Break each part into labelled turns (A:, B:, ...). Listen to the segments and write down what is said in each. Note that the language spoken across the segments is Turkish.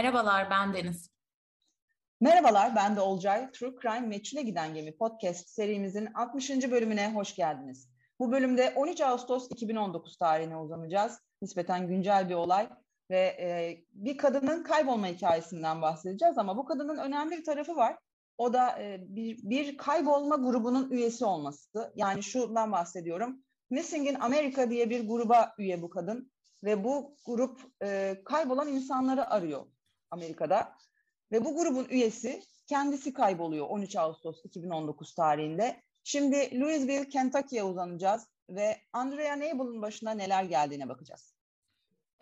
A: Merhabalar, ben Deniz.
B: Merhabalar, ben de Olcay. True Crime Meçhule Giden Gemi podcast serimizin 60. bölümüne hoş geldiniz. Bu bölümde 13 Ağustos 2019 tarihine uzanacağız. Nispeten güncel bir olay ve e, bir kadının kaybolma hikayesinden bahsedeceğiz ama bu kadının önemli bir tarafı var. O da e, bir, bir kaybolma grubunun üyesi olması. Yani şundan bahsediyorum. Missing in America diye bir gruba üye bu kadın ve bu grup e, kaybolan insanları arıyor Amerika'da. Ve bu grubun üyesi kendisi kayboluyor 13 Ağustos 2019 tarihinde. Şimdi Louisville, Kentucky'ye uzanacağız ve Andrea Nable'ın başına neler geldiğine bakacağız.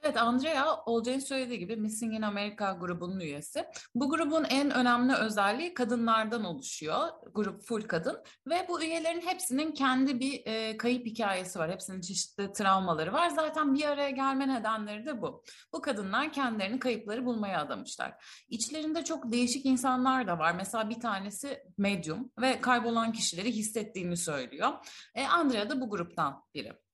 A: Evet Andrea Olcay'ın söylediği gibi Missing in America grubunun üyesi. Bu grubun en önemli özelliği kadınlardan oluşuyor. Grup full kadın ve bu üyelerin hepsinin kendi bir e, kayıp hikayesi var. Hepsinin çeşitli travmaları var. Zaten bir araya gelme nedenleri de bu. Bu kadınlar kendilerini kayıpları bulmaya adamışlar. İçlerinde çok değişik insanlar da var. Mesela bir tanesi medium ve kaybolan kişileri hissettiğini söylüyor. E, Andrea da bu gruptan biri.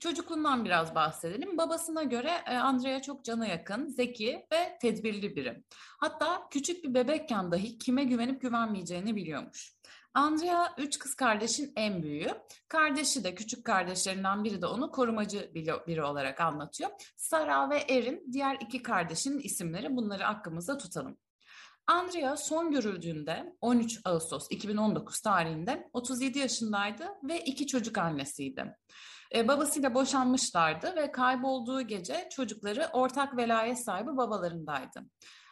A: Çocukluğundan biraz bahsedelim. Babasına göre e, Andrea çok cana yakın, zeki ve tedbirli biri. Hatta küçük bir bebekken dahi kime güvenip güvenmeyeceğini biliyormuş. Andrea üç kız kardeşin en büyüğü. Kardeşi de küçük kardeşlerinden biri de onu korumacı biri olarak anlatıyor. Sara ve Erin diğer iki kardeşin isimleri bunları aklımızda tutalım. Andrea son görüldüğünde 13 Ağustos 2019 tarihinde 37 yaşındaydı ve iki çocuk annesiydi. E, babasıyla boşanmışlardı ve kaybolduğu gece çocukları ortak velayet sahibi babalarındaydı.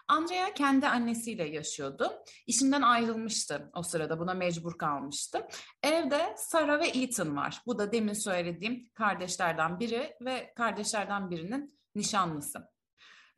A: Andrea kendi annesiyle yaşıyordu. İşinden ayrılmıştı o sırada buna mecbur kalmıştı. Evde Sara ve Ethan var. Bu da demin söylediğim kardeşlerden biri ve kardeşlerden birinin nişanlısı.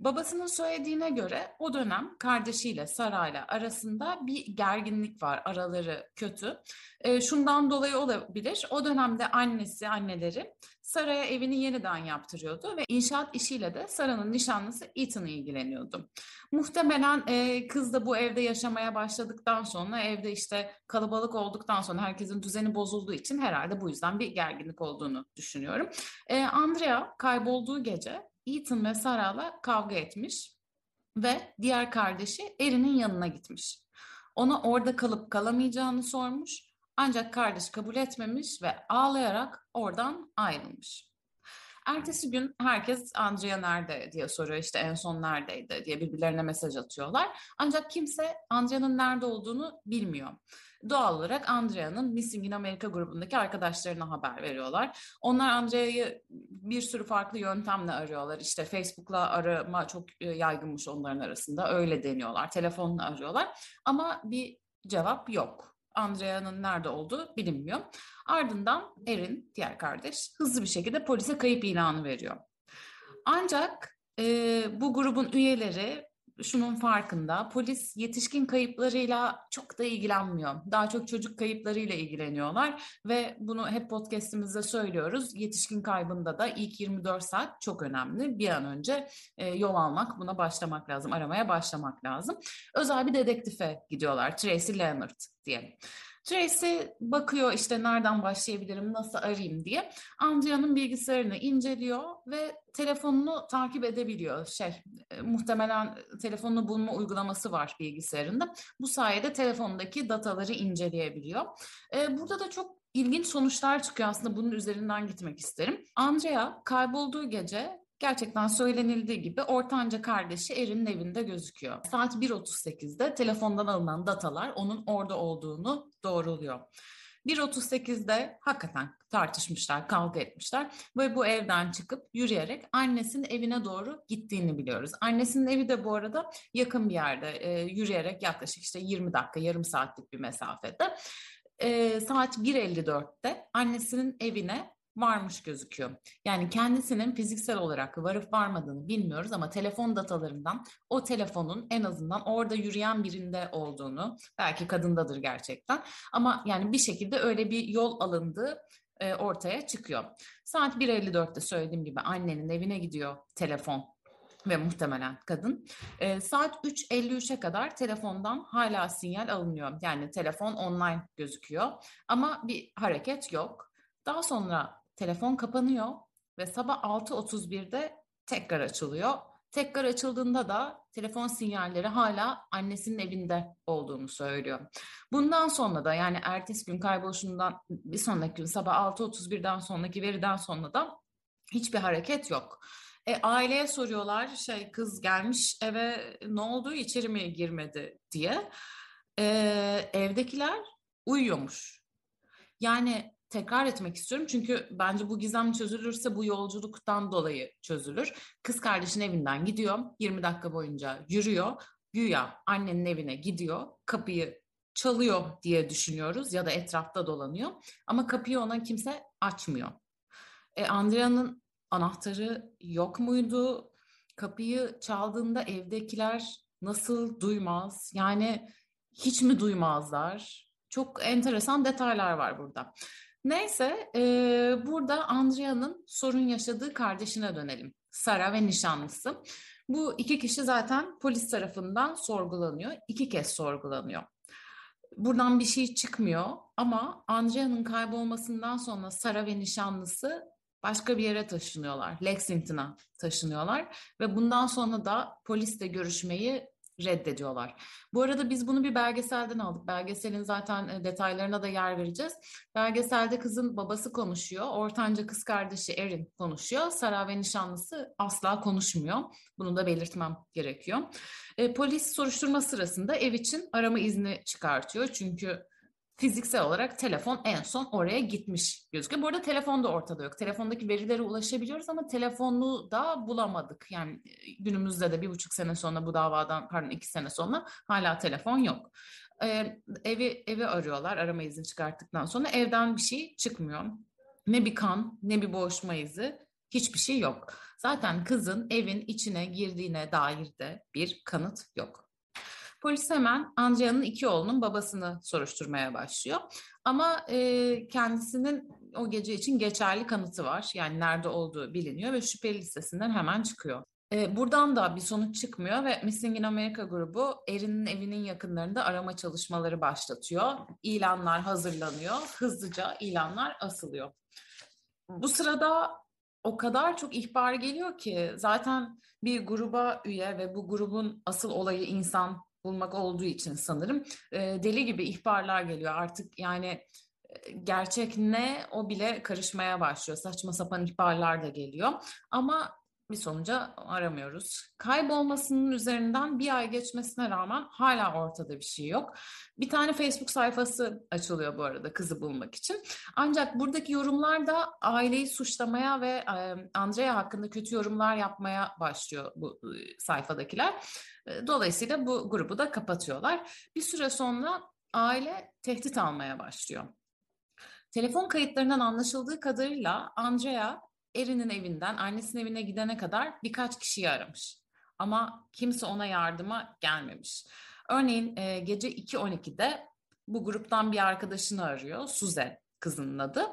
A: Babasının söylediğine göre o dönem kardeşiyle Sara'yla arasında bir gerginlik var. Araları kötü. E, şundan dolayı olabilir. O dönemde annesi, anneleri Sara'ya evini yeniden yaptırıyordu ve inşaat işiyle de Sara'nın nişanlısı Ethan ilgileniyordu. Muhtemelen e, kız da bu evde yaşamaya başladıktan sonra evde işte kalabalık olduktan sonra herkesin düzeni bozulduğu için herhalde bu yüzden bir gerginlik olduğunu düşünüyorum. E, Andrea kaybolduğu gece Ethan ve Sarah'la kavga etmiş ve diğer kardeşi Erin'in yanına gitmiş. Ona orada kalıp kalamayacağını sormuş ancak kardeş kabul etmemiş ve ağlayarak oradan ayrılmış. Ertesi gün herkes Andrea nerede diye soruyor işte en son neredeydi diye birbirlerine mesaj atıyorlar. Ancak kimse Andrea'nın nerede olduğunu bilmiyor. Doğal olarak Andrea'nın Missing in America grubundaki arkadaşlarına haber veriyorlar. Onlar Andrea'yı bir sürü farklı yöntemle arıyorlar. İşte Facebook'la arama çok e, yaygınmış onların arasında. Öyle deniyorlar. Telefonla arıyorlar. Ama bir cevap yok. Andrea'nın nerede olduğu bilinmiyor. Ardından Erin, diğer kardeş, hızlı bir şekilde polise kayıp ilanı veriyor. Ancak e, bu grubun üyeleri şunun farkında. Polis yetişkin kayıplarıyla çok da ilgilenmiyor. Daha çok çocuk kayıplarıyla ilgileniyorlar ve bunu hep podcast'imizde söylüyoruz. Yetişkin kaybında da ilk 24 saat çok önemli. Bir an önce e, yol almak, buna başlamak lazım, aramaya başlamak lazım. Özel bir dedektife gidiyorlar. Tracy Leonard diye. Tracy bakıyor işte nereden başlayabilirim, nasıl arayayım diye. Andrea'nın bilgisayarını inceliyor ve telefonunu takip edebiliyor. Şey, e, muhtemelen telefonunu bulma uygulaması var bilgisayarında. Bu sayede telefondaki dataları inceleyebiliyor. E, burada da çok ilginç sonuçlar çıkıyor aslında bunun üzerinden gitmek isterim. Andrea kaybolduğu gece gerçekten söylenildiği gibi ortanca kardeşi Erin'in evinde gözüküyor. Saat 1.38'de telefondan alınan datalar onun orada olduğunu doğruluyor. 1.38'de hakikaten tartışmışlar, kavga etmişler ve bu evden çıkıp yürüyerek annesinin evine doğru gittiğini biliyoruz. Annesinin evi de bu arada yakın bir yerde e, yürüyerek yaklaşık işte 20 dakika, yarım saatlik bir mesafede. E, saat 1.54'te annesinin evine varmış gözüküyor. Yani kendisinin fiziksel olarak varıp varmadığını bilmiyoruz ama telefon datalarından o telefonun en azından orada yürüyen birinde olduğunu, belki kadındadır gerçekten ama yani bir şekilde öyle bir yol alındığı e, ortaya çıkıyor. Saat 1.54'te söylediğim gibi annenin evine gidiyor telefon ve muhtemelen kadın. E, saat 3.53'e kadar telefondan hala sinyal alınıyor. Yani telefon online gözüküyor ama bir hareket yok. Daha sonra telefon kapanıyor ve sabah 6.31'de tekrar açılıyor Tekrar açıldığında da telefon sinyalleri hala annesinin evinde olduğunu söylüyor. Bundan sonra da yani ertesi gün kayboluşundan bir sonraki gün sabah 6.31'den sonraki veriden sonra da hiçbir hareket yok. E, aileye soruyorlar şey kız gelmiş eve ne oldu içeri mi girmedi diye. E, evdekiler uyuyormuş. Yani tekrar etmek istiyorum çünkü bence bu gizem çözülürse bu yolculuktan dolayı çözülür. Kız kardeşin evinden gidiyor 20 dakika boyunca yürüyor. Güya annenin evine gidiyor kapıyı çalıyor diye düşünüyoruz ya da etrafta dolanıyor. Ama kapıyı ona kimse açmıyor. E, Andrea'nın anahtarı yok muydu? Kapıyı çaldığında evdekiler nasıl duymaz? Yani hiç mi duymazlar? Çok enteresan detaylar var burada. Neyse e, burada Andrea'nın sorun yaşadığı kardeşine dönelim. Sara ve nişanlısı. Bu iki kişi zaten polis tarafından sorgulanıyor. İki kez sorgulanıyor. Buradan bir şey çıkmıyor ama Andrea'nın kaybolmasından sonra Sara ve nişanlısı başka bir yere taşınıyorlar. Lexington'a taşınıyorlar ve bundan sonra da polisle görüşmeyi reddediyorlar. Bu arada biz bunu bir belgeselden aldık. Belgeselin zaten e, detaylarına da yer vereceğiz. Belgeselde kızın babası konuşuyor. Ortanca kız kardeşi Erin konuşuyor. Sara ve nişanlısı asla konuşmuyor. Bunu da belirtmem gerekiyor. E, polis soruşturma sırasında ev için arama izni çıkartıyor. Çünkü fiziksel olarak telefon en son oraya gitmiş gözüküyor. Bu arada telefon da ortada yok. Telefondaki verilere ulaşabiliyoruz ama telefonu da bulamadık. Yani e, günümüzde de bir buçuk sene sonra bu davadan pardon iki sene sonra hala telefon yok. Ee, evi evi arıyorlar arama izni çıkarttıktan sonra evden bir şey çıkmıyor. Ne bir kan ne bir boğuşma izi hiçbir şey yok. Zaten kızın evin içine girdiğine dair de bir kanıt yok. Polis hemen Andrea'nın iki oğlunun babasını soruşturmaya başlıyor. Ama e, kendisinin o gece için geçerli kanıtı var. Yani nerede olduğu biliniyor ve şüpheli listesinden hemen çıkıyor. E, buradan da bir sonuç çıkmıyor ve Missing in America grubu Erin'in evinin yakınlarında arama çalışmaları başlatıyor. İlanlar hazırlanıyor. Hızlıca ilanlar asılıyor. Bu sırada o kadar çok ihbar geliyor ki zaten bir gruba üye ve bu grubun asıl olayı insan bulmak olduğu için sanırım. E, deli gibi ihbarlar geliyor. Artık yani gerçek ne o bile karışmaya başlıyor. Saçma sapan ihbarlar da geliyor. Ama bir sonuca aramıyoruz. Kaybolmasının üzerinden bir ay geçmesine rağmen hala ortada bir şey yok. Bir tane Facebook sayfası açılıyor bu arada kızı bulmak için. Ancak buradaki yorumlar da aileyi suçlamaya ve Andrea hakkında kötü yorumlar yapmaya başlıyor bu sayfadakiler. Dolayısıyla bu grubu da kapatıyorlar. Bir süre sonra aile tehdit almaya başlıyor. Telefon kayıtlarından anlaşıldığı kadarıyla Andrea Erin'in evinden annesinin evine gidene kadar birkaç kişiyi aramış. Ama kimse ona yardıma gelmemiş. Örneğin e, gece 2.12'de bu gruptan bir arkadaşını arıyor. Suze kızının adı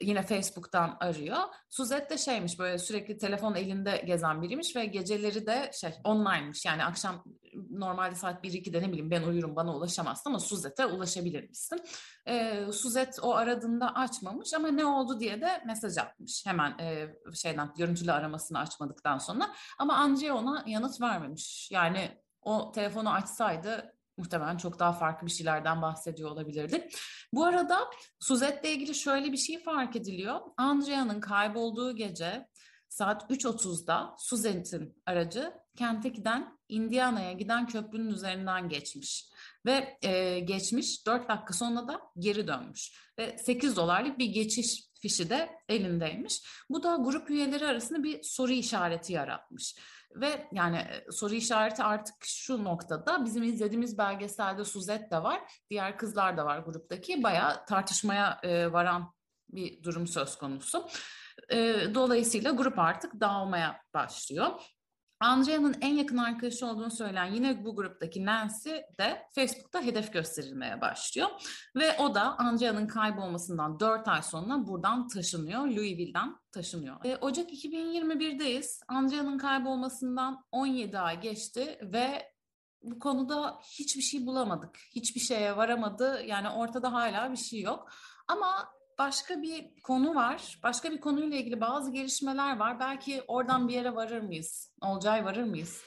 A: yine Facebook'tan arıyor. Suzette de şeymiş böyle sürekli telefon elinde gezen biriymiş ve geceleri de şey online'mış. Yani akşam normalde saat 1-2'de ne bileyim ben uyurum bana ulaşamazsın ama Suzet'e ulaşabilir misin? Ee, Suzet o aradığında açmamış ama ne oldu diye de mesaj atmış. Hemen e, şeyden görüntülü aramasını açmadıktan sonra. Ama Andrea ona yanıt vermemiş. Yani o telefonu açsaydı muhtemelen çok daha farklı bir şeylerden bahsediyor olabilirdi. Bu arada Suzette'le ilgili şöyle bir şey fark ediliyor. Andrea'nın kaybolduğu gece saat 3.30'da Suzet'in aracı Kentucky'den Indiana'ya giden köprünün üzerinden geçmiş. Ve e, geçmiş 4 dakika sonra da geri dönmüş. Ve 8 dolarlık bir geçiş fişi de elindeymiş. Bu da grup üyeleri arasında bir soru işareti yaratmış. Ve yani soru işareti artık şu noktada bizim izlediğimiz belgeselde Suzette de var. Diğer kızlar da var gruptaki. Bayağı tartışmaya e, varan bir durum söz konusu. E, dolayısıyla grup artık dağılmaya başlıyor. Andrea'nın en yakın arkadaşı olduğunu söyleyen yine bu gruptaki Nancy de Facebook'ta hedef gösterilmeye başlıyor. Ve o da Andrea'nın kaybolmasından 4 ay sonra buradan taşınıyor. Louisville'den taşınıyor. E, Ocak 2021'deyiz. Andrea'nın kaybolmasından 17 ay geçti ve bu konuda hiçbir şey bulamadık. Hiçbir şeye varamadı. Yani ortada hala bir şey yok. Ama başka bir konu var. Başka bir konuyla ilgili bazı gelişmeler var. Belki oradan bir yere varır mıyız? Olcay varır mıyız?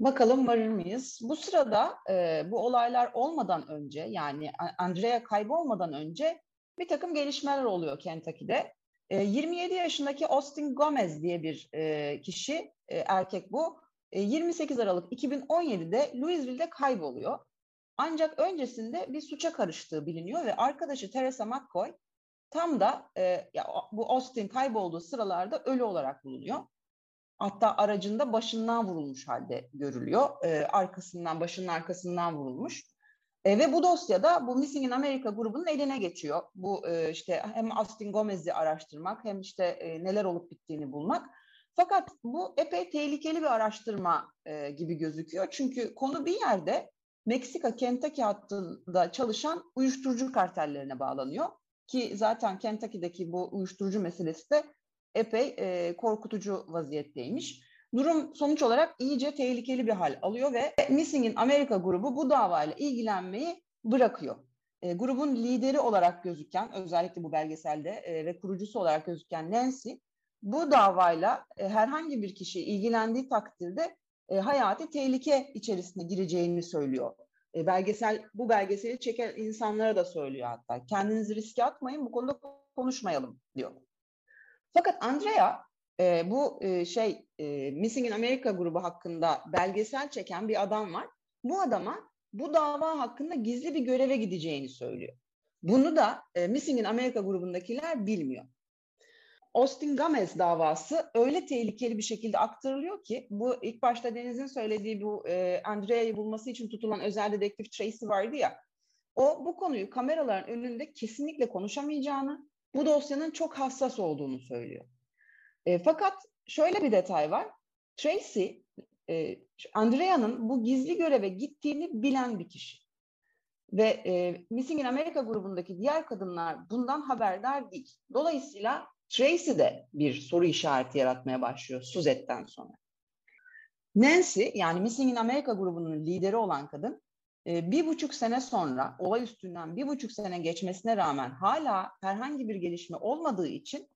B: Bakalım varır mıyız? Bu sırada e, bu olaylar olmadan önce yani Andrea kaybolmadan önce bir takım gelişmeler oluyor Kentucky'de. E, 27 yaşındaki Austin Gomez diye bir e, kişi, e, erkek bu. E, 28 Aralık 2017'de Louisville'de kayboluyor. Ancak öncesinde bir suça karıştığı biliniyor ve arkadaşı Teresa McCoy tam da e, ya, bu Austin kaybolduğu sıralarda ölü olarak bulunuyor. Hatta aracında başından vurulmuş halde görülüyor. E, arkasından, başının arkasından vurulmuş. E, ve bu dosyada bu Missing in America grubunun eline geçiyor. Bu e, işte hem Austin Gomez'i araştırmak hem işte e, neler olup bittiğini bulmak. Fakat bu epey tehlikeli bir araştırma e, gibi gözüküyor. Çünkü konu bir yerde Meksika Kentucky hattında çalışan uyuşturucu kartellerine bağlanıyor. Ki zaten Kentucky'deki bu uyuşturucu meselesi de epey e, korkutucu vaziyetteymiş. Durum sonuç olarak iyice tehlikeli bir hal alıyor ve Missing in America grubu bu davayla ilgilenmeyi bırakıyor. E, grubun lideri olarak gözüken, özellikle bu belgeselde e, ve kurucusu olarak gözüken Nancy, bu davayla e, herhangi bir kişi ilgilendiği takdirde e, hayati tehlike içerisine gireceğini söylüyor. E, belgesel bu belgeseli çeken insanlara da söylüyor hatta. Kendinizi riske atmayın, bu konuda konuşmayalım diyor. Fakat Andrea e, bu e, şey e, Missing in America grubu hakkında belgesel çeken bir adam var. Bu adama bu dava hakkında gizli bir göreve gideceğini söylüyor. Bunu da e, Missing in America grubundakiler bilmiyor. Austin Gomez davası öyle tehlikeli bir şekilde aktarılıyor ki bu ilk başta Deniz'in söylediği bu e, Andrea'yı bulması için tutulan özel dedektif Tracy vardı ya o bu konuyu kameraların önünde kesinlikle konuşamayacağını bu dosyanın çok hassas olduğunu söylüyor. E, fakat şöyle bir detay var. Tracy, e, Andrea'nın bu gizli göreve gittiğini bilen bir kişi. Ve e, Missing in America grubundaki diğer kadınlar bundan haberdar değil. Dolayısıyla Tracy de bir soru işareti yaratmaya başlıyor Suzette'den sonra. Nancy yani Missing in America grubunun lideri olan kadın e, bir buçuk sene sonra olay üstünden bir buçuk sene geçmesine rağmen hala herhangi bir gelişme olmadığı için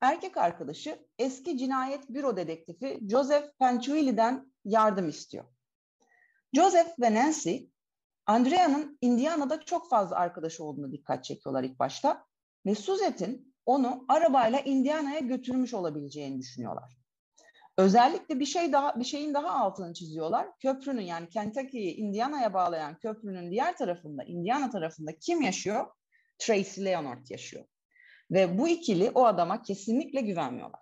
B: erkek arkadaşı eski cinayet büro dedektifi Joseph Panchuili'den yardım istiyor. Joseph ve Nancy, Andrea'nın Indiana'da çok fazla arkadaşı olduğunu dikkat çekiyorlar ilk başta ve Suzette'in onu arabayla Indiana'ya götürmüş olabileceğini düşünüyorlar. Özellikle bir şey daha bir şeyin daha altını çiziyorlar. Köprünün yani Kentucky'yi Indiana'ya bağlayan köprünün diğer tarafında, Indiana tarafında kim yaşıyor? Tracy Leonard yaşıyor. Ve bu ikili o adama kesinlikle güvenmiyorlar.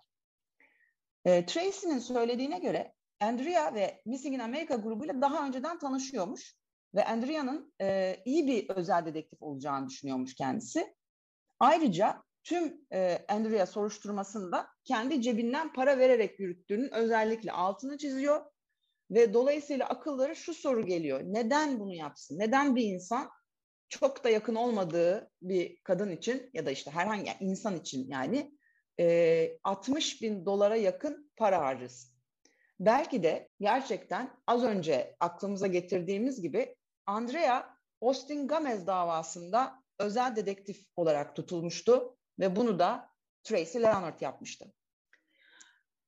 B: E, Tracy'nin söylediğine göre Andrea ve Missing in America grubuyla daha önceden tanışıyormuş ve Andrea'nın e, iyi bir özel dedektif olacağını düşünüyormuş kendisi. Ayrıca tüm e, Andrea soruşturmasında kendi cebinden para vererek yürüttüğünün özellikle altını çiziyor ve dolayısıyla akılları şu soru geliyor. Neden bunu yapsın? Neden bir insan çok da yakın olmadığı bir kadın için ya da işte herhangi insan için yani e, 60 bin dolara yakın para harcasın. Belki de gerçekten az önce aklımıza getirdiğimiz gibi Andrea Austin Gomez davasında özel dedektif olarak tutulmuştu ve bunu da Tracy Leonard yapmıştı.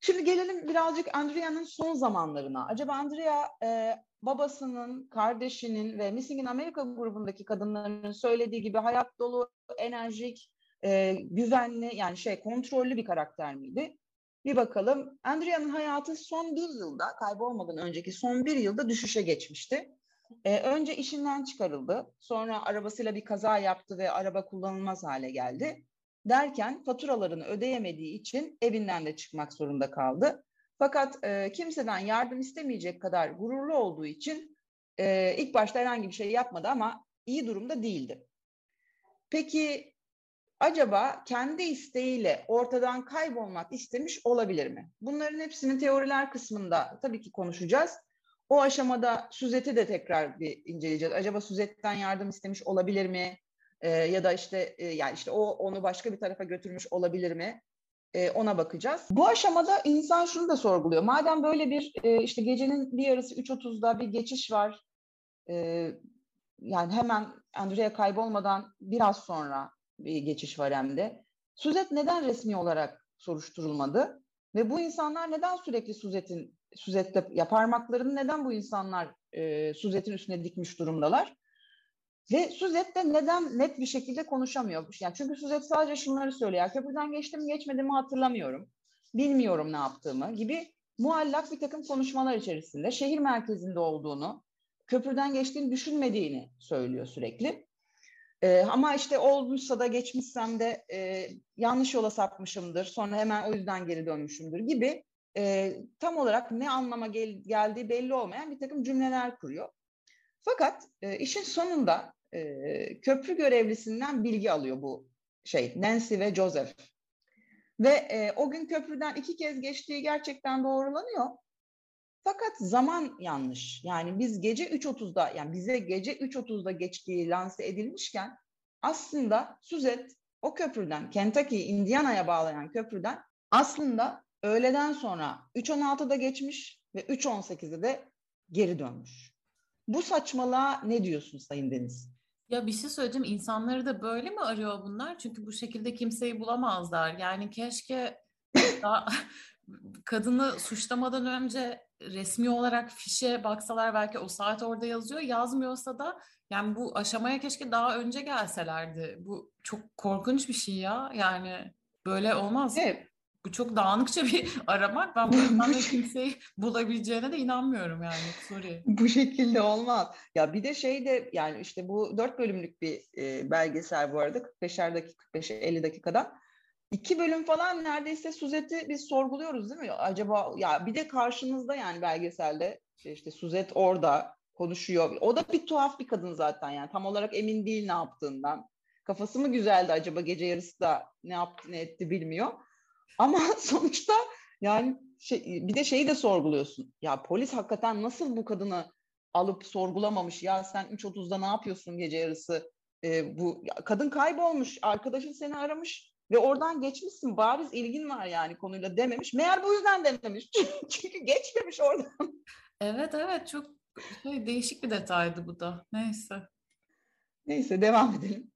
B: Şimdi gelelim birazcık Andrea'nın son zamanlarına. Acaba Andrea e, babasının, kardeşinin ve Missing in America grubundaki kadınların söylediği gibi hayat dolu, enerjik, e, güvenli yani şey kontrollü bir karakter miydi? Bir bakalım. Andrea'nın hayatı son bir yılda, kaybolmadan önceki son bir yılda düşüşe geçmişti. E, önce işinden çıkarıldı. Sonra arabasıyla bir kaza yaptı ve araba kullanılmaz hale geldi. Derken faturalarını ödeyemediği için evinden de çıkmak zorunda kaldı. Fakat e, kimseden yardım istemeyecek kadar gururlu olduğu için e, ilk başta herhangi bir şey yapmadı ama iyi durumda değildi. Peki acaba kendi isteğiyle ortadan kaybolmak istemiş olabilir mi? Bunların hepsinin teoriler kısmında tabii ki konuşacağız. O aşamada Suzet'i de tekrar bir inceleyeceğiz. Acaba Suzet'ten yardım istemiş olabilir mi? Ee, ya da işte e, yani işte o onu başka bir tarafa götürmüş olabilir mi? E, ona bakacağız. Bu aşamada insan şunu da sorguluyor. Madem böyle bir e, işte gecenin bir yarısı 3.30'da bir geçiş var. E, yani hemen Andrea kaybolmadan biraz sonra bir geçiş var hem de. Suzette neden resmi olarak soruşturulmadı? Ve bu insanlar neden sürekli Suzette'in Suzette ya parmaklarını neden bu insanlar e, Suzette'in üstüne dikmiş durumdalar? Ve Suzette de neden net bir şekilde konuşamıyor? Yani çünkü Suzette sadece şunları söylüyor. Köprüden geçtim geçmedim mi hatırlamıyorum. Bilmiyorum ne yaptığımı gibi muallak bir takım konuşmalar içerisinde şehir merkezinde olduğunu, köprüden geçtiğini düşünmediğini söylüyor sürekli. E, ama işte olmuşsa da geçmişsem de e, yanlış yola sapmışımdır. Sonra hemen o yüzden geri dönmüşümdür gibi e, tam olarak ne anlama gel- geldiği belli olmayan bir takım cümleler kuruyor. Fakat e, işin sonunda e, köprü görevlisinden bilgi alıyor bu şey Nancy ve Joseph. Ve e, o gün köprüden iki kez geçtiği gerçekten doğrulanıyor. Fakat zaman yanlış. Yani biz gece 3.30'da yani bize gece 3.30'da geçtiği lanse edilmişken aslında Suzette o köprüden Kentucky, Indiana'ya bağlayan köprüden aslında öğleden sonra 3.16'da geçmiş ve 3.18'de de geri dönmüş. Bu saçmalığa ne diyorsun Sayın Deniz?
A: Ya bir şey söyleyeceğim. İnsanları da böyle mi arıyor bunlar? Çünkü bu şekilde kimseyi bulamazlar. Yani keşke daha kadını suçlamadan önce resmi olarak fişe baksalar belki o saat orada yazıyor. Yazmıyorsa da yani bu aşamaya keşke daha önce gelselerdi. Bu çok korkunç bir şey ya. Yani böyle olmaz.
B: Evet.
A: Bu çok dağınıkça bir aramak. Ben bu insanları kimseyi bulabileceğine de inanmıyorum yani. Sorry.
B: Bu şekilde olmaz. Ya bir de şey de yani işte bu dört bölümlük bir e, belgesel bu arada 45'er dakika 45 50 dakikada. İki bölüm falan neredeyse Suzet'i biz sorguluyoruz değil mi? Acaba ya bir de karşınızda yani belgeselde işte Suzet orada konuşuyor. O da bir tuhaf bir kadın zaten yani tam olarak emin değil ne yaptığından. Kafası mı güzeldi acaba gece yarısı da ne yaptı ne etti bilmiyor. Ama sonuçta yani şey, bir de şeyi de sorguluyorsun. Ya polis hakikaten nasıl bu kadını alıp sorgulamamış? Ya sen 3.30'da ne yapıyorsun gece yarısı? Ee, bu ya, kadın kaybolmuş. Arkadaşın seni aramış ve oradan geçmişsin. Bariz ilgin var yani konuyla dememiş. Meğer bu yüzden dememiş. Çünkü geçmemiş oradan.
A: Evet evet çok şey, değişik bir detaydı bu da. Neyse.
B: Neyse devam edelim.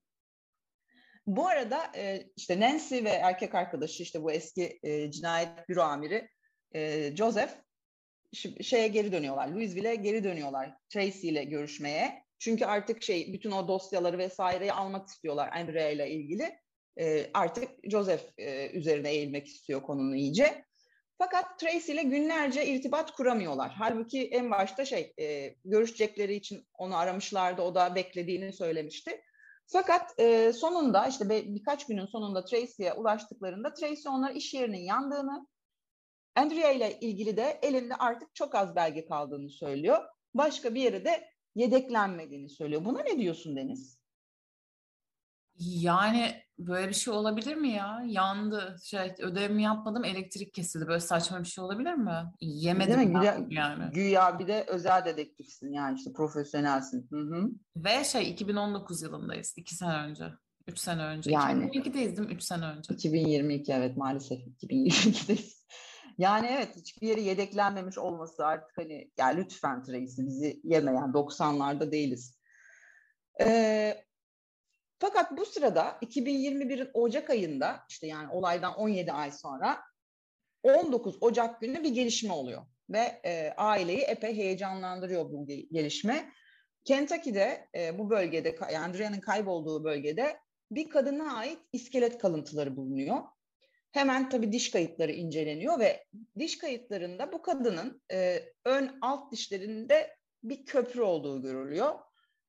B: Bu arada e, işte Nancy ve erkek arkadaşı işte bu eski e, cinayet büro amiri e, Joseph şeye geri dönüyorlar. Louisville'e geri dönüyorlar. Tracy ile görüşmeye. Çünkü artık şey bütün o dosyaları vesaireyi almak istiyorlar Andrea ile ilgili. E, artık Joseph e, üzerine eğilmek istiyor konunu iyice. Fakat Tracy ile günlerce irtibat kuramıyorlar. Halbuki en başta şey e, görüşecekleri için onu aramışlardı. O da beklediğini söylemişti. Fakat e, sonunda işte be, birkaç günün sonunda Tracy'ye ulaştıklarında Tracy onlara iş yerinin yandığını, Andrea ile ilgili de elinde artık çok az belge kaldığını söylüyor. Başka bir yere de yedeklenmediğini söylüyor. Buna ne diyorsun Deniz?
A: Yani böyle bir şey olabilir mi ya? Yandı. Şey, ödevimi yapmadım, elektrik kesildi. Böyle saçma bir şey olabilir mi? Yemedim
B: Değil mi? Güya,
A: yani.
B: güya bir de özel dedektifsin yani işte profesyonelsin. Hı hı.
A: Ve şey 2019 yılındayız. iki sene önce. Üç sene önce.
B: Yani.
A: 2022'deyiz değil mi? Üç sene önce.
B: 2022 evet maalesef 2022'deyiz. Yani evet hiçbir yeri yedeklenmemiş olması artık hani ya lütfen Tracy bizi yeme yani 90'larda değiliz. Ee, fakat bu sırada 2021'in Ocak ayında işte yani olaydan 17 ay sonra 19 Ocak günü bir gelişme oluyor ve e, aileyi epey heyecanlandırıyor bu gelişme. Kentucky'de e, bu bölgede yani Andrea'nın kaybolduğu bölgede bir kadına ait iskelet kalıntıları bulunuyor. Hemen tabii diş kayıtları inceleniyor ve diş kayıtlarında bu kadının e, ön alt dişlerinde bir köprü olduğu görülüyor.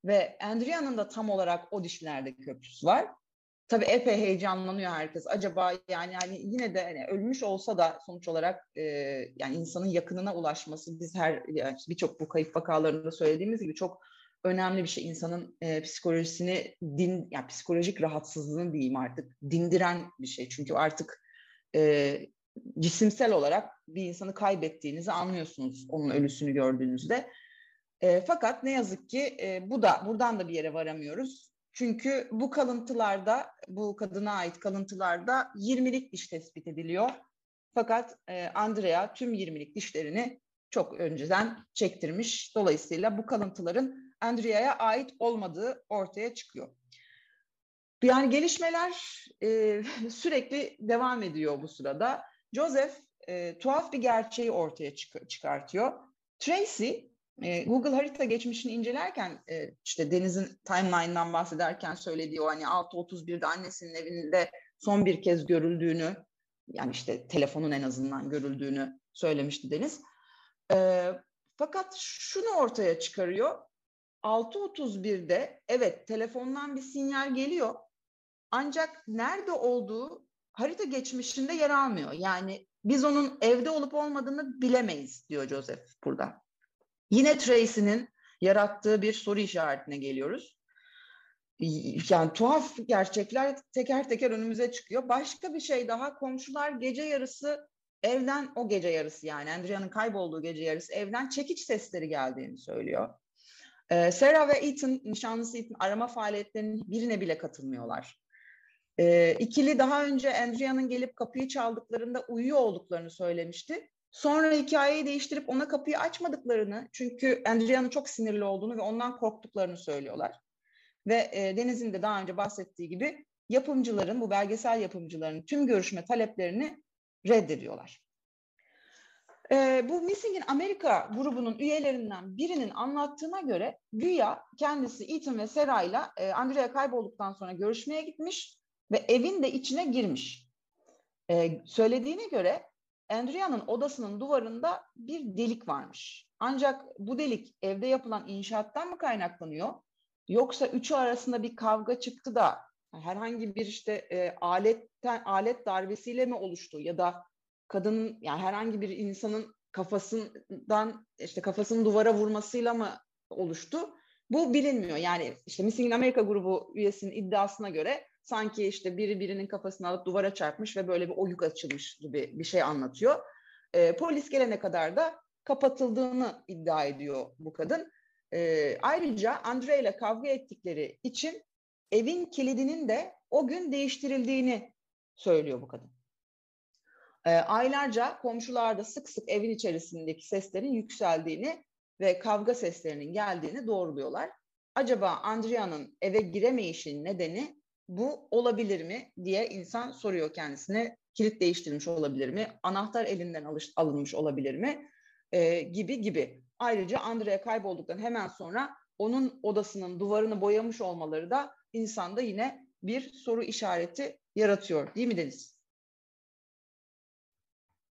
B: Ve Andrea'nın da tam olarak o dişlerde köprüsü var. Tabii epey heyecanlanıyor herkes. Acaba yani yani yine de hani ölmüş olsa da sonuç olarak e, yani insanın yakınına ulaşması biz her yani birçok bu kayıp vakalarında söylediğimiz gibi çok önemli bir şey. İnsanın e, psikolojisini din yani psikolojik rahatsızlığını diyeyim artık dindiren bir şey. Çünkü artık e, cisimsel olarak bir insanı kaybettiğinizi anlıyorsunuz onun ölüsünü gördüğünüzde. E, fakat ne yazık ki e, bu da buradan da bir yere varamıyoruz. Çünkü bu kalıntılarda, bu kadına ait kalıntılarda 20'lik diş tespit ediliyor. Fakat e, Andrea tüm 20'lik dişlerini çok önceden çektirmiş. Dolayısıyla bu kalıntıların Andrea'ya ait olmadığı ortaya çıkıyor. Yani gelişmeler e, sürekli devam ediyor bu sırada. Joseph e, tuhaf bir gerçeği ortaya çık- çıkartıyor. Tracy Google harita geçmişini incelerken işte Deniz'in timeline'dan bahsederken söylediği o hani 6.31'de annesinin evinde son bir kez görüldüğünü yani işte telefonun en azından görüldüğünü söylemişti Deniz. Fakat şunu ortaya çıkarıyor. 6.31'de evet telefondan bir sinyal geliyor. Ancak nerede olduğu harita geçmişinde yer almıyor. Yani biz onun evde olup olmadığını bilemeyiz diyor Joseph burada. Yine Tracy'nin yarattığı bir soru işaretine geliyoruz. Yani tuhaf gerçekler teker teker önümüze çıkıyor. Başka bir şey daha komşular gece yarısı evden o gece yarısı yani Andrea'nın kaybolduğu gece yarısı evden çekiç sesleri geldiğini söylüyor. Ee, Sarah ve Ethan, nişanlısı Ethan arama faaliyetlerinin birine bile katılmıyorlar. Ee, ikili daha önce Andrea'nın gelip kapıyı çaldıklarında uyuyor olduklarını söylemişti. Sonra hikayeyi değiştirip ona kapıyı açmadıklarını, çünkü Andrea'nın çok sinirli olduğunu ve ondan korktuklarını söylüyorlar. Ve e, Deniz'in de daha önce bahsettiği gibi yapımcıların, bu belgesel yapımcıların tüm görüşme taleplerini reddediyorlar. E, bu Missing in America grubunun üyelerinden birinin anlattığına göre güya kendisi Ethan ve Sarah ile Andrea kaybolduktan sonra görüşmeye gitmiş ve evin de içine girmiş. E, söylediğine göre Andrea'nın odasının duvarında bir delik varmış. Ancak bu delik evde yapılan inşaattan mı kaynaklanıyor? Yoksa üçü arasında bir kavga çıktı da herhangi bir işte e, aletten alet darbesiyle mi oluştu ya da kadının yani herhangi bir insanın kafasından işte kafasını duvara vurmasıyla mı oluştu? Bu bilinmiyor. Yani işte Missing in America grubu üyesinin iddiasına göre sanki işte biri birinin kafasını alıp duvara çarpmış ve böyle bir oyuk açılmış gibi bir şey anlatıyor. E, polis gelene kadar da kapatıldığını iddia ediyor bu kadın. E, ayrıca Andre ile kavga ettikleri için evin kilidinin de o gün değiştirildiğini söylüyor bu kadın. E, aylarca komşularda sık sık evin içerisindeki seslerin yükseldiğini ve kavga seslerinin geldiğini doğruluyorlar. Acaba Andrea'nın eve giremeyişinin nedeni bu olabilir mi diye insan soruyor kendisine. Kilit değiştirilmiş olabilir mi? Anahtar elinden alış, alınmış olabilir mi? E, gibi gibi. Ayrıca Andrea kaybolduktan hemen sonra onun odasının duvarını boyamış olmaları da insanda yine bir soru işareti yaratıyor. Değil mi Deniz?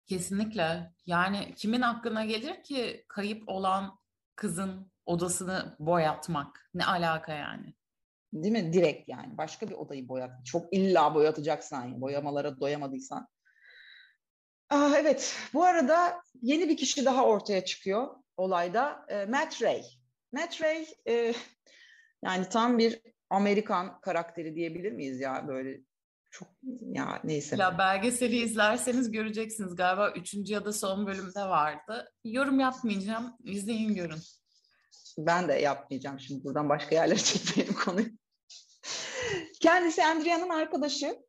A: Kesinlikle. Yani kimin aklına gelir ki kayıp olan kızın odasını boyatmak? Ne alaka yani?
B: Değil mi? Direkt yani. Başka bir odayı boyat. Çok illa boyatacaksan, yani. boyamalara doyamadıysan. Aa, ah, evet. Bu arada yeni bir kişi daha ortaya çıkıyor olayda. E, Matt Ray. Matt Ray e, yani tam bir Amerikan karakteri diyebilir miyiz ya böyle çok ya neyse.
A: Ya belgeseli izlerseniz göreceksiniz galiba üçüncü ya da son bölümde vardı. Yorum yapmayacağım. İzleyin görün.
B: Ben de yapmayacağım şimdi buradan başka yerlere çekmeyelim konuyu. Kendisi Andrea'nın arkadaşı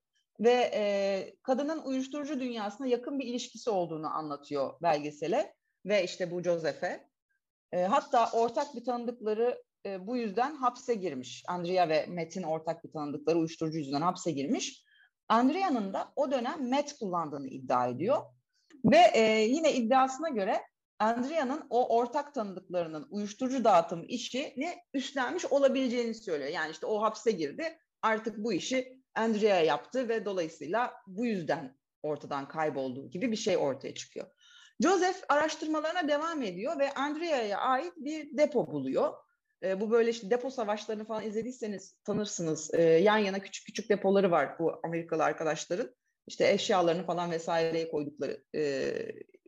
B: ve e, kadının uyuşturucu dünyasına yakın bir ilişkisi olduğunu anlatıyor belgesele ve işte bu Joseph'e. E, hatta ortak bir tanıdıkları e, bu yüzden hapse girmiş. Andrea ve Metin ortak bir tanıdıkları uyuşturucu yüzünden hapse girmiş. Andrea'nın da o dönem met kullandığını iddia ediyor. Ve e, yine iddiasına göre Andrea'nın o ortak tanıdıklarının uyuşturucu dağıtım işini üstlenmiş olabileceğini söylüyor. Yani işte o hapse girdi artık bu işi Andrea yaptı ve dolayısıyla bu yüzden ortadan kaybolduğu gibi bir şey ortaya çıkıyor. Joseph araştırmalarına devam ediyor ve Andrea'ya ait bir depo buluyor. E, bu böyle işte depo savaşlarını falan izlediyseniz tanırsınız. E, yan yana küçük küçük depoları var bu Amerikalı arkadaşların. İşte eşyalarını falan vesaireye koydukları e,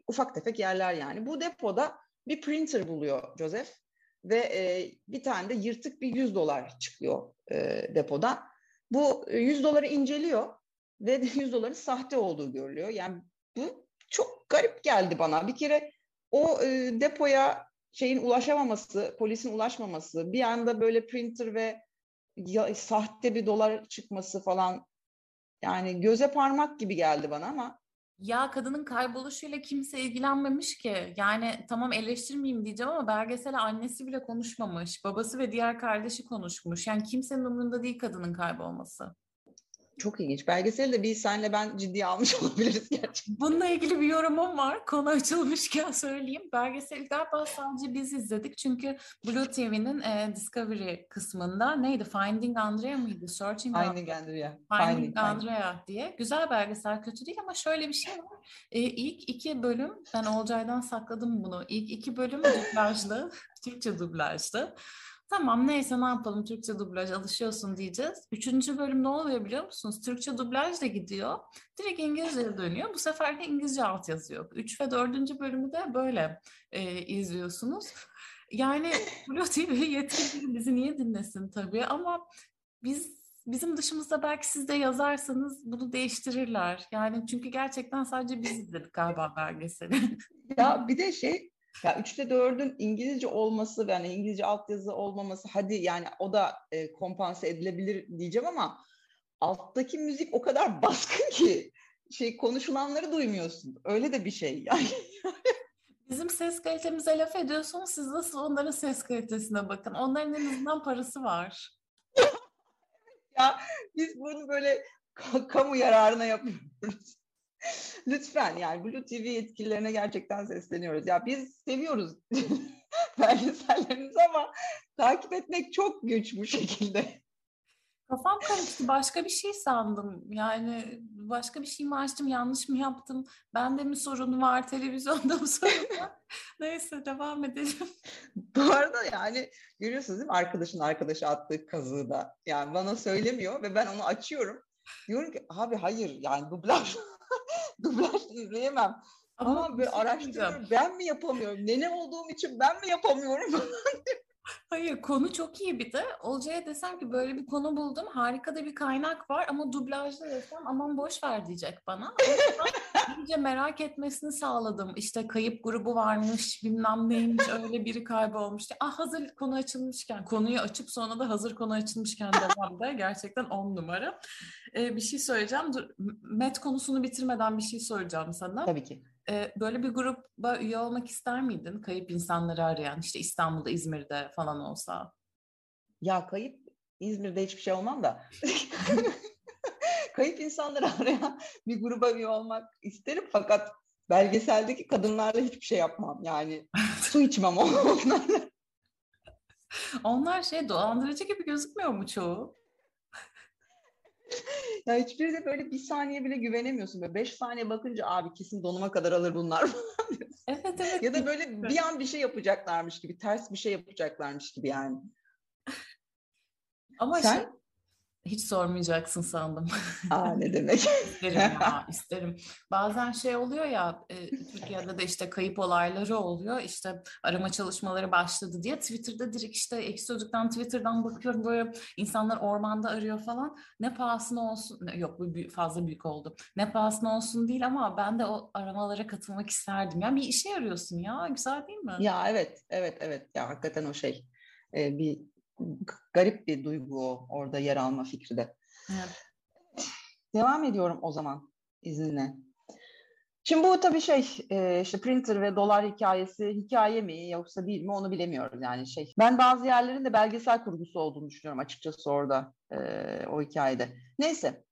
B: ufak tefek yerler yani. Bu depoda bir printer buluyor Joseph ve e, bir tane de yırtık bir 100 dolar çıkıyor e, depoda. Bu 100 doları inceliyor ve 100 doların sahte olduğu görülüyor. Yani bu çok garip geldi bana. Bir kere o e, depoya şeyin ulaşamaması, polisin ulaşmaması, bir anda böyle printer ve ya, sahte bir dolar çıkması falan yani göze parmak gibi geldi bana ama
A: Ya kadının kayboluşuyla kimse ilgilenmemiş ki. Yani tamam eleştirmeyeyim diyeceğim ama belgesele annesi bile konuşmamış. Babası ve diğer kardeşi konuşmuş. Yani kimsenin umurunda değil kadının kaybolması.
B: Çok ilginç. Belgeseli de bir senle ben ciddiye almış olabiliriz gerçekten.
A: Bununla ilgili bir yorumum var. Konu açılmışken söyleyeyim. Belgeseli galiba sadece biz izledik. Çünkü Blue TV'nin e, Discovery kısmında neydi? Finding Andrea mıydı? Searching
B: Finding Andrea.
A: Finding, Finding Andrea diye. Güzel belgesel kötü değil ama şöyle bir şey var. E, ilk iki bölüm, ben Olcay'dan sakladım bunu. İlk iki bölüm dublajlı, Türkçe dublajlı. Tamam neyse ne yapalım Türkçe dublaj alışıyorsun diyeceğiz. Üçüncü bölüm ne oluyor biliyor musunuz? Türkçe dublaj da gidiyor. Direkt İngilizce'ye dönüyor. Bu sefer de İngilizce alt yazıyor. Üç ve dördüncü bölümü de böyle e, izliyorsunuz. Yani Blue TV yetkili bizi niye dinlesin tabii ama biz bizim dışımızda belki siz de yazarsanız bunu değiştirirler. Yani çünkü gerçekten sadece biz izledik galiba belgeseli.
B: ya bir de şey ya 3'te 4'ün İngilizce olması yani İngilizce altyazı olmaması hadi yani o da e, kompanse edilebilir diyeceğim ama alttaki müzik o kadar baskın ki şey konuşulanları duymuyorsun. Öyle de bir şey yani.
A: Bizim ses kalitemize laf ediyorsunuz. Siz nasıl onların ses kalitesine bakın. Onların en azından parası var.
B: ya biz bunu böyle kamu yararına yapıyoruz. Lütfen yani Blue TV yetkililerine gerçekten sesleniyoruz. Ya biz seviyoruz belgesellerinizi ama takip etmek çok güç bu şekilde.
A: Kafam karıştı. Başka bir şey sandım. Yani başka bir şey mi açtım, yanlış mı yaptım? Bende mi sorun var, televizyonda mı sorun var? Neyse devam edelim.
B: Bu arada yani görüyorsunuz değil mi arkadaşın arkadaşı attığı kazığı da. Yani bana söylemiyor ve ben onu açıyorum. Diyorum ki abi hayır yani dublaj dublaj izleyemem. Ama, Ama böyle şey araştırıyorum. Ben mi yapamıyorum? Nene olduğum için ben mi yapamıyorum?
A: Hayır konu çok iyi bir de. Olcay'a desem ki böyle bir konu buldum. Harika da bir kaynak var ama dublajda desem aman boş ver diyecek bana. iyice merak etmesini sağladım. İşte kayıp grubu varmış bilmem neymiş öyle biri kaybolmuştu. Ah hazır konu açılmışken konuyu açıp sonra da hazır konu açılmışken devamda gerçekten on numara. Ee, bir şey söyleyeceğim. Dur, Met konusunu bitirmeden bir şey soracağım sana.
B: Tabii ki
A: böyle bir gruba üye olmak ister miydin? Kayıp insanları arayan işte İstanbul'da, İzmir'de falan olsa.
B: Ya kayıp İzmir'de hiçbir şey olmam da. kayıp insanları arayan bir gruba üye olmak isterim fakat belgeseldeki kadınlarla hiçbir şey yapmam. Yani su içmem onlarla.
A: Onlar şey dolandırıcı gibi gözükmüyor mu çoğu?
B: Ya hiçbiri de böyle bir saniye bile güvenemiyorsun. Böyle beş saniye bakınca abi kesin donuma kadar alır bunlar
A: Evet evet.
B: ya da böyle bir an bir şey yapacaklarmış gibi, ters bir şey yapacaklarmış gibi yani.
A: Ama Sen? Hiç sormayacaksın sandım.
B: Aa ne demek?
A: isterim ya isterim. Bazen şey oluyor ya e, Türkiye'de de işte kayıp olayları oluyor. İşte arama çalışmaları başladı diye Twitter'da direkt işte Ekşi Sözlük'ten Twitter'dan bakıyorum böyle insanlar ormanda arıyor falan. Ne pahasına olsun yok bu fazla büyük oldu. Ne pahasına olsun değil ama ben de o aramalara katılmak isterdim. Ya bir işe yarıyorsun ya güzel değil mi?
B: Ya evet evet evet ya hakikaten o şey ee, bir garip bir duygu o orada yer alma fikri de. Evet. Devam ediyorum o zaman izninle. Şimdi bu tabii şey e, işte printer ve dolar hikayesi hikaye mi yoksa değil mi onu bilemiyoruz yani şey. Ben bazı yerlerin de belgesel kurgusu olduğunu düşünüyorum açıkçası orada e, o hikayede. Neyse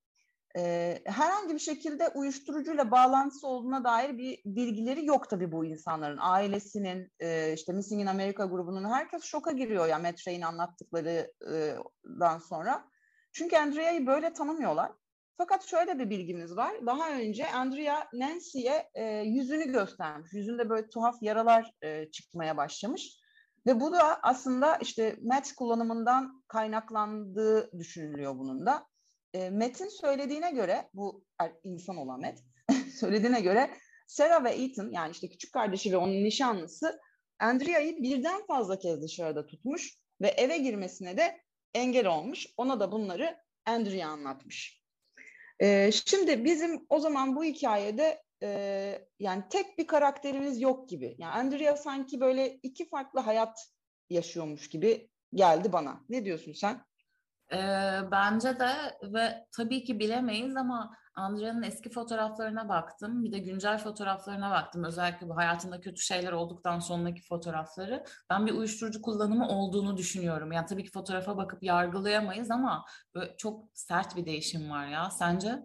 B: e, herhangi bir şekilde uyuşturucuyla bağlantısı olduğuna dair bir bilgileri yok tabii bu insanların. Ailesinin, e, işte Missing in America grubunun herkes şoka giriyor ya Matt Ray'in anlattıklarından sonra. Çünkü Andrea'yı böyle tanımıyorlar. Fakat şöyle bir bilgimiz var. Daha önce Andrea Nancy'ye e, yüzünü göstermiş. Yüzünde böyle tuhaf yaralar e, çıkmaya başlamış. Ve bu da aslında işte Matt kullanımından kaynaklandığı düşünülüyor bunun da. E, Matt'in söylediğine göre bu er, insan olan Matt söylediğine göre Sarah ve Ethan yani işte küçük kardeşi ve onun nişanlısı Andrea'yı birden fazla kez dışarıda tutmuş ve eve girmesine de engel olmuş. Ona da bunları Andrea anlatmış. E, şimdi bizim o zaman bu hikayede e, yani tek bir karakterimiz yok gibi. Yani Andrea sanki böyle iki farklı hayat yaşıyormuş gibi geldi bana. Ne diyorsun sen?
A: E, bence de ve tabii ki bilemeyiz ama Andrea'nın eski fotoğraflarına baktım. Bir de güncel fotoğraflarına baktım. Özellikle bu hayatında kötü şeyler olduktan sonraki fotoğrafları. Ben bir uyuşturucu kullanımı olduğunu düşünüyorum. Yani tabii ki fotoğrafa bakıp yargılayamayız ama çok sert bir değişim var ya. Sence?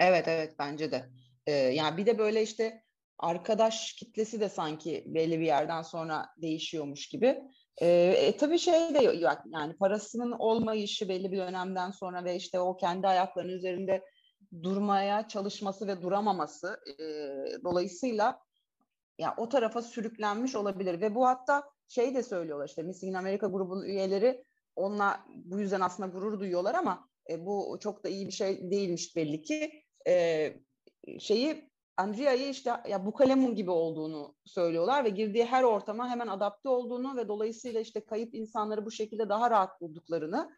B: Evet evet bence de. Ee, yani bir de böyle işte arkadaş kitlesi de sanki belli bir yerden sonra değişiyormuş gibi. E, tabii şey de yok yani parasının olmayışı belli bir dönemden sonra ve işte o kendi ayaklarının üzerinde durmaya çalışması ve duramaması e, dolayısıyla ya o tarafa sürüklenmiş olabilir ve bu hatta şey de söylüyorlar işte Missing in America grubunun üyeleri onunla bu yüzden aslında gurur duyuyorlar ama e, bu çok da iyi bir şey değilmiş belli ki. E, şeyi Andrea'yı işte ya bu kalemun gibi olduğunu söylüyorlar ve girdiği her ortama hemen adapte olduğunu ve dolayısıyla işte kayıp insanları bu şekilde daha rahat bulduklarını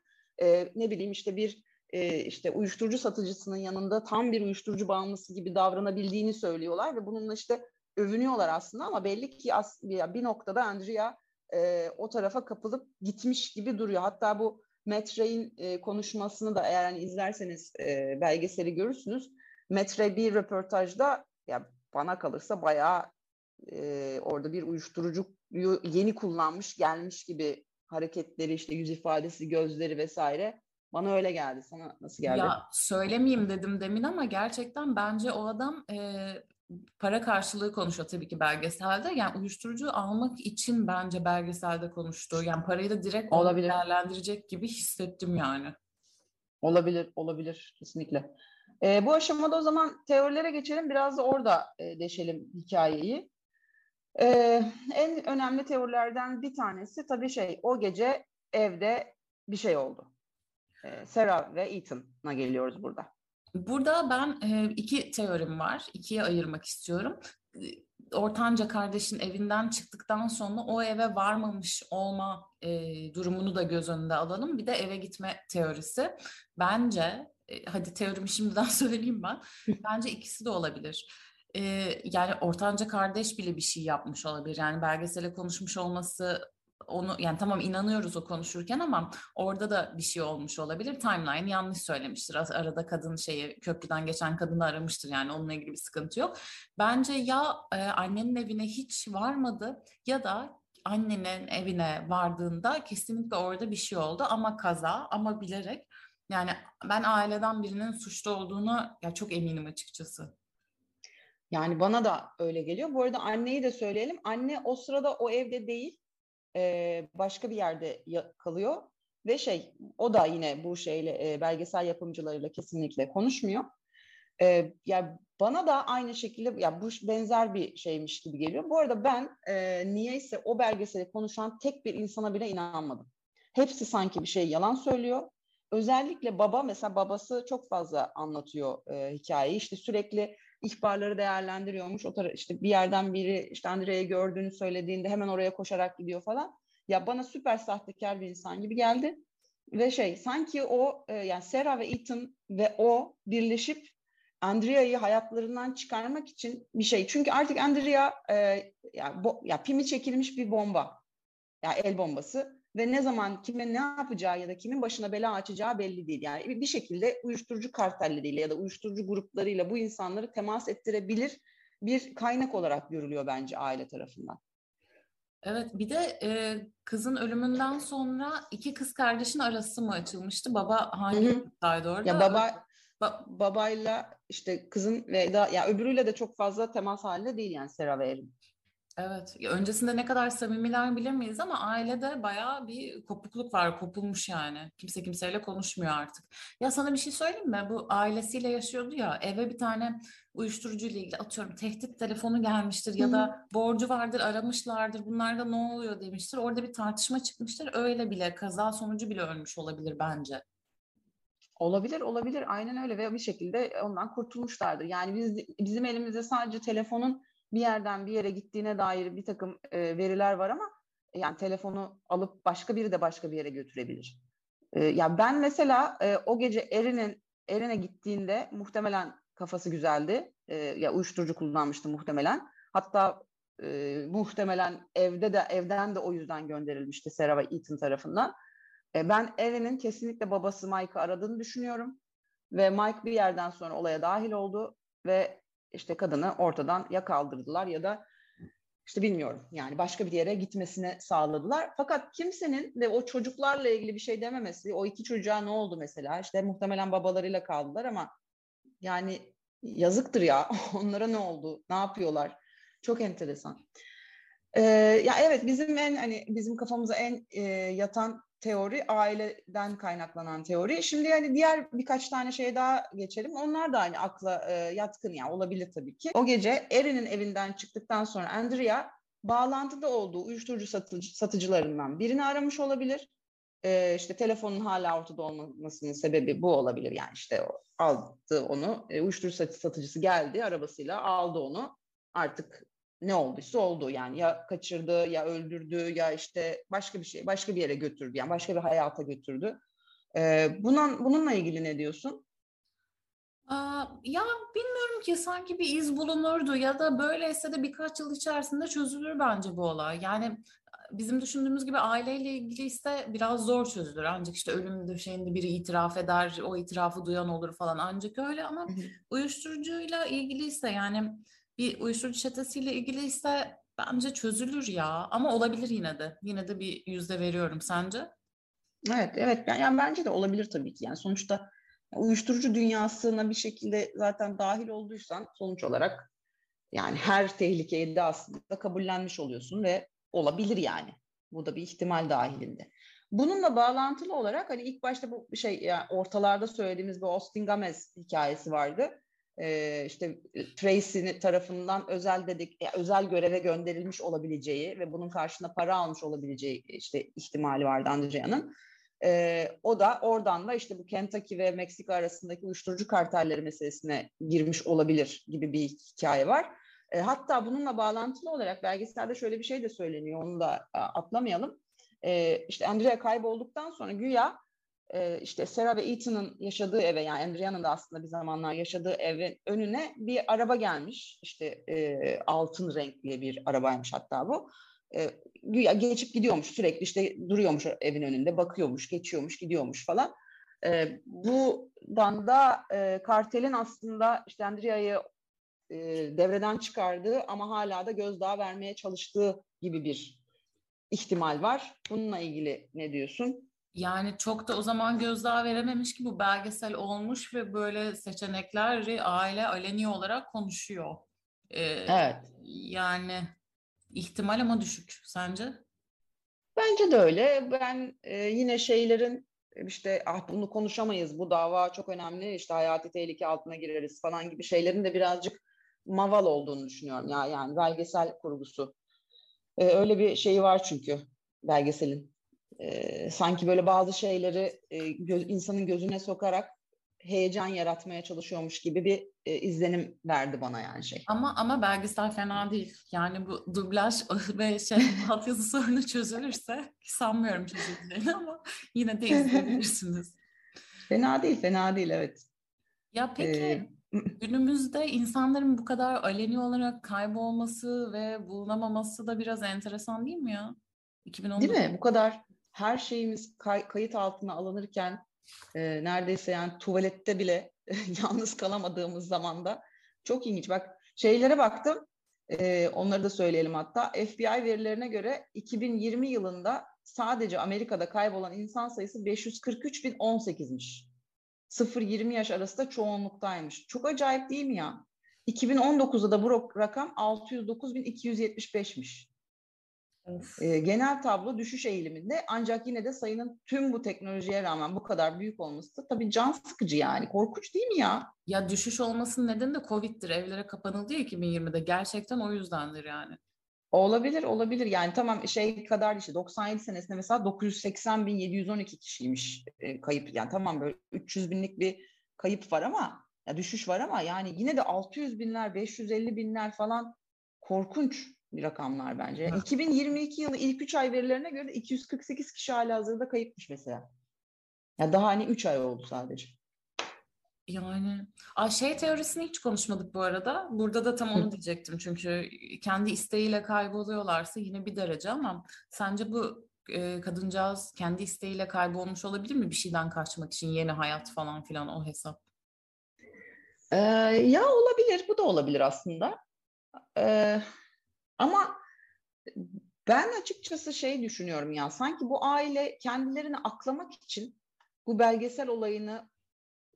B: e, ne bileyim işte bir e, işte uyuşturucu satıcısının yanında tam bir uyuşturucu bağımlısı gibi davranabildiğini söylüyorlar ve bununla işte övünüyorlar aslında ama belli ki as, bir noktada Andrea e, o tarafa kapılıp gitmiş gibi duruyor. Hatta bu Matt Ray'in e, konuşmasını da eğer hani izlerseniz e, belgeseli görürsünüz. Bir röportajda ya bana kalırsa bayağı e, orada bir uyuşturucuyu yeni kullanmış gelmiş gibi hareketleri işte yüz ifadesi gözleri vesaire bana öyle geldi. Sana nasıl geldi?
A: Ya söylemeyeyim dedim demin ama gerçekten bence o adam e, para karşılığı konuşuyor tabii ki belgeselde. Yani uyuşturucu almak için bence belgeselde konuştu. Yani parayı da direkt olabilir. değerlendirecek gibi hissettim yani.
B: Olabilir, olabilir kesinlikle. E, bu aşamada o zaman teorilere geçelim. Biraz da orada e, deşelim hikayeyi. E, en önemli teorilerden bir tanesi tabii şey, o gece evde bir şey oldu. E, Sarah ve Ethan'a geliyoruz burada.
A: Burada ben e, iki teorim var. İkiye ayırmak istiyorum. Ortanca kardeşin evinden çıktıktan sonra o eve varmamış olma e, durumunu da göz önünde alalım. Bir de eve gitme teorisi. Bence e, hadi teorimi şimdiden söyleyeyim ben. Bence ikisi de olabilir. E, yani ortanca kardeş bile bir şey yapmış olabilir. Yani belgesele konuşmuş olması onu yani tamam inanıyoruz o konuşurken ama orada da bir şey olmuş olabilir. Timeline yanlış söylemiştir. Arada kadın şeyi köprüden geçen kadını aramıştır yani onunla ilgili bir sıkıntı yok. Bence ya e, annenin evine hiç varmadı ya da annenin evine vardığında kesinlikle orada bir şey oldu ama kaza ama bilerek yani ben aileden birinin suçlu olduğunu ya çok eminim açıkçası.
B: Yani bana da öyle geliyor. Bu arada anneyi de söyleyelim. Anne o sırada o evde değil, başka bir yerde kalıyor ve şey o da yine bu şeyle belgesel yapımcılarıyla kesinlikle konuşmuyor. E, yani bana da aynı şekilde ya bu benzer bir şeymiş gibi geliyor. Bu arada ben e, niyeyse o belgeseli konuşan tek bir insana bile inanmadım. Hepsi sanki bir şey yalan söylüyor özellikle baba mesela babası çok fazla anlatıyor e, hikayeyi. İşte sürekli ihbarları değerlendiriyormuş. O tara- işte bir yerden biri işte Andrea'yı gördüğünü söylediğinde hemen oraya koşarak gidiyor falan. Ya bana süper sahtekar bir insan gibi geldi. Ve şey sanki o e, yani Sarah ve Ethan ve o birleşip Andrea'yı hayatlarından çıkarmak için bir şey. Çünkü artık Andrea e, ya, bo- ya pimi çekilmiş bir bomba. Ya el bombası ve ne zaman kime ne yapacağı ya da kimin başına bela açacağı belli değil. Yani bir şekilde uyuşturucu kartelleriyle ya da uyuşturucu gruplarıyla bu insanları temas ettirebilir bir kaynak olarak görülüyor bence aile tarafından.
A: Evet bir de e, kızın ölümünden sonra iki kız kardeşin arası mı açılmıştı? Baba hangi gruptaydı orada?
B: Ya baba ba, babayla işte kızın ve da ya öbürüyle de çok fazla temas halinde değil yani Sera ve Erin.
A: Evet. Öncesinde ne kadar samimiler bilemeyiz ama ailede bayağı bir kopukluk var. Kopulmuş yani. Kimse kimseyle konuşmuyor artık. Ya sana bir şey söyleyeyim mi? Bu ailesiyle yaşıyordu ya. Eve bir tane uyuşturucu ile ilgili atıyorum tehdit telefonu gelmiştir ya da borcu vardır aramışlardır. Bunlarda ne oluyor demiştir. Orada bir tartışma çıkmıştır. Öyle bile kaza sonucu bile ölmüş olabilir bence.
B: Olabilir, olabilir. Aynen öyle ve bir şekilde ondan kurtulmuşlardır. Yani biz bizim elimizde sadece telefonun bir yerden bir yere gittiğine dair bir takım e, veriler var ama yani telefonu alıp başka biri de başka bir yere götürebilir. E, ya ben mesela e, o gece Erin'in Erin'e gittiğinde muhtemelen kafası güzeldi. E, ya uyuşturucu kullanmıştı muhtemelen. Hatta e, muhtemelen evde de evden de o yüzden gönderilmişti Sarah ve Ethan tarafından. E, ben Erin'in kesinlikle babası Mike'ı aradığını düşünüyorum. Ve Mike bir yerden sonra olaya dahil oldu ve işte kadını ortadan ya kaldırdılar ya da işte bilmiyorum yani başka bir yere gitmesine sağladılar. Fakat kimsenin de o çocuklarla ilgili bir şey dememesi, o iki çocuğa ne oldu mesela? İşte muhtemelen babalarıyla kaldılar ama yani yazıktır ya onlara ne oldu, ne yapıyorlar? Çok enteresan. Ee, ya evet bizim en hani bizim kafamıza en e, yatan teori aileden kaynaklanan teori. Şimdi yani diğer birkaç tane şey daha geçelim. Onlar da hani akla e, yatkın ya olabilir tabii ki. O gece Erin'in evinden çıktıktan sonra Andrea bağlantıda olduğu uyuşturucu satıcı, satıcılarından birini aramış olabilir. E, işte telefonun hala ortada olmasının sebebi bu olabilir. Yani işte aldı onu, e, uyuşturucu satıcısı geldi arabasıyla aldı onu. Artık ne olduysa oldu yani ya kaçırdı ya öldürdü ya işte başka bir şey başka bir yere götürdü yani başka bir hayata götürdü. Ee, bunun, bununla ilgili ne diyorsun?
A: ya bilmiyorum ki sanki bir iz bulunurdu ya da böyleyse de birkaç yıl içerisinde çözülür bence bu olay. Yani bizim düşündüğümüz gibi aileyle ilgili ise biraz zor çözülür. Ancak işte ölüm döşeğinde biri itiraf eder, o itirafı duyan olur falan. Ancak öyle ama uyuşturucuyla ilgili ise yani bir uyuşturucu çetesiyle ilgili ise bence çözülür ya. Ama olabilir yine de. Yine de bir yüzde veriyorum sence?
B: Evet, evet. Yani bence de olabilir tabii ki. Yani sonuçta uyuşturucu dünyasına bir şekilde zaten dahil olduysan sonuç olarak yani her tehlikeyi de aslında kabullenmiş oluyorsun ve olabilir yani. Bu da bir ihtimal dahilinde. Bununla bağlantılı olarak hani ilk başta bu şey yani ortalarda söylediğimiz bir Austin Gomez hikayesi vardı e, işte Tracy tarafından özel dedik özel göreve gönderilmiş olabileceği ve bunun karşılığında para almış olabileceği işte ihtimali vardı Andrea'nın. E, o da oradan da işte bu Kentucky ve Meksika arasındaki uyuşturucu kartelleri meselesine girmiş olabilir gibi bir hikaye var. E, hatta bununla bağlantılı olarak belgeselde şöyle bir şey de söyleniyor, onu da atlamayalım. E, işte Andrea kaybolduktan sonra güya e, işte Sarah ve Ethan'ın yaşadığı eve yani Andrea'nın da aslında bir zamanlar yaşadığı evin önüne bir araba gelmiş. İşte e, altın renkli bir arabaymış hatta bu. E, güya geçip gidiyormuş sürekli işte duruyormuş evin önünde bakıyormuş geçiyormuş gidiyormuş falan. E, buradan da e, kartelin aslında işte Andrea'yı e, devreden çıkardığı ama hala da gözdağı vermeye çalıştığı gibi bir ihtimal var. Bununla ilgili ne diyorsun?
A: Yani çok da o zaman gözdağı verememiş ki bu belgesel olmuş ve böyle seçenekleri aile aleni olarak konuşuyor.
B: Ee, evet.
A: Yani ihtimal ama düşük. Sence?
B: Bence de öyle. Ben e, yine şeylerin işte ah bunu konuşamayız, bu dava çok önemli, işte hayati tehlike altına gireriz falan gibi şeylerin de birazcık maval olduğunu düşünüyorum. Ya yani belgesel kurgusu. Ee, öyle bir şeyi var çünkü belgeselin e, sanki böyle bazı şeyleri e, göz, insanın gözüne sokarak heyecan yaratmaya çalışıyormuş gibi bir e, izlenim verdi bana yani şey.
A: Ama ama belgesel fena değil. Yani bu dublaj ve şey altyazı sorunu çözülürse sanmıyorum çözüleceğini ama yine de izleyebilirsiniz.
B: fena değil, fena değil evet.
A: Ya peki ee, günümüzde insanların bu kadar aleni olarak kaybolması ve bulunamaması da biraz enteresan değil mi ya?
B: 2019. Değil mi? Bu kadar her şeyimiz kay- kayıt altına alınırken e, neredeyse yani tuvalette bile yalnız kalamadığımız zamanda çok ilginç. Bak şeylere baktım. E, onları da söyleyelim hatta. FBI verilerine göre 2020 yılında sadece Amerika'da kaybolan insan sayısı 543.018'miş. 0-20 yaş arası da çoğunluktaymış. Çok acayip değil mi ya? 2019'da da bu rakam 609.275'miş. E, genel tablo düşüş eğiliminde ancak yine de sayının tüm bu teknolojiye rağmen bu kadar büyük olması da tabii can sıkıcı yani. Korkunç değil mi ya?
A: Ya düşüş olmasının nedeni de Covid'dir. Evlere kapanıldı ya 2020'de. Gerçekten o yüzdendir yani.
B: Olabilir, olabilir. Yani tamam şey kadar işte 97 senesinde mesela 980 bin 712 kişiymiş e, kayıp. Yani tamam böyle 300 binlik bir kayıp var ama ya düşüş var ama yani yine de 600 binler, 550 binler falan korkunç rakamlar bence. Ha. 2022 yılı ilk 3 ay verilerine göre 248 kişi hala hazırda kayıpmış mesela. Ya daha hani 3 ay oldu sadece.
A: Yani Aa, şey teorisini hiç konuşmadık bu arada. Burada da tam onu diyecektim çünkü kendi isteğiyle kayboluyorlarsa yine bir derece ama sence bu e, kadıncağız kendi isteğiyle kaybolmuş olabilir mi bir şeyden kaçmak için yeni hayat falan filan o hesap?
B: Ee, ya olabilir, bu da olabilir aslında. Ee, ama ben açıkçası şey düşünüyorum ya, sanki bu aile kendilerini aklamak için bu belgesel olayını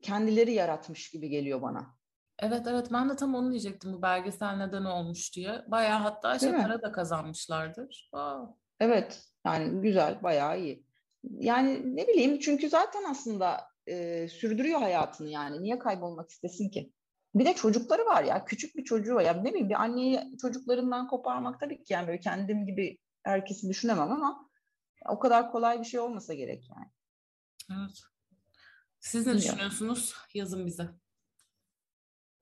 B: kendileri yaratmış gibi geliyor bana.
A: Evet evet ben de tam onu diyecektim bu belgesel neden olmuş diye. Bayağı hatta şey para da kazanmışlardır. Aa.
B: Evet yani güzel bayağı iyi. Yani ne bileyim çünkü zaten aslında e, sürdürüyor hayatını yani. Niye kaybolmak istesin ki? Bir de çocukları var ya. Küçük bir çocuğu var. Ya ne bileyim bir anneyi çocuklarından koparmak tabii ki yani böyle kendim gibi herkesi düşünemem ama o kadar kolay bir şey olmasa gerek yani.
A: Evet. Siz ne düşünüyorsunuz? Yazın bize.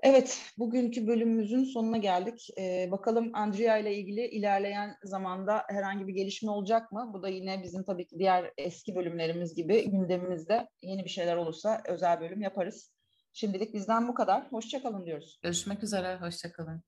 B: Evet, bugünkü bölümümüzün sonuna geldik. Ee, bakalım Andrea ile ilgili ilerleyen zamanda herhangi bir gelişme olacak mı? Bu da yine bizim tabii ki diğer eski bölümlerimiz gibi gündemimizde yeni bir şeyler olursa özel bölüm yaparız. Şimdilik bizden bu kadar. Hoşçakalın diyoruz.
A: Görüşmek üzere, hoşçakalın.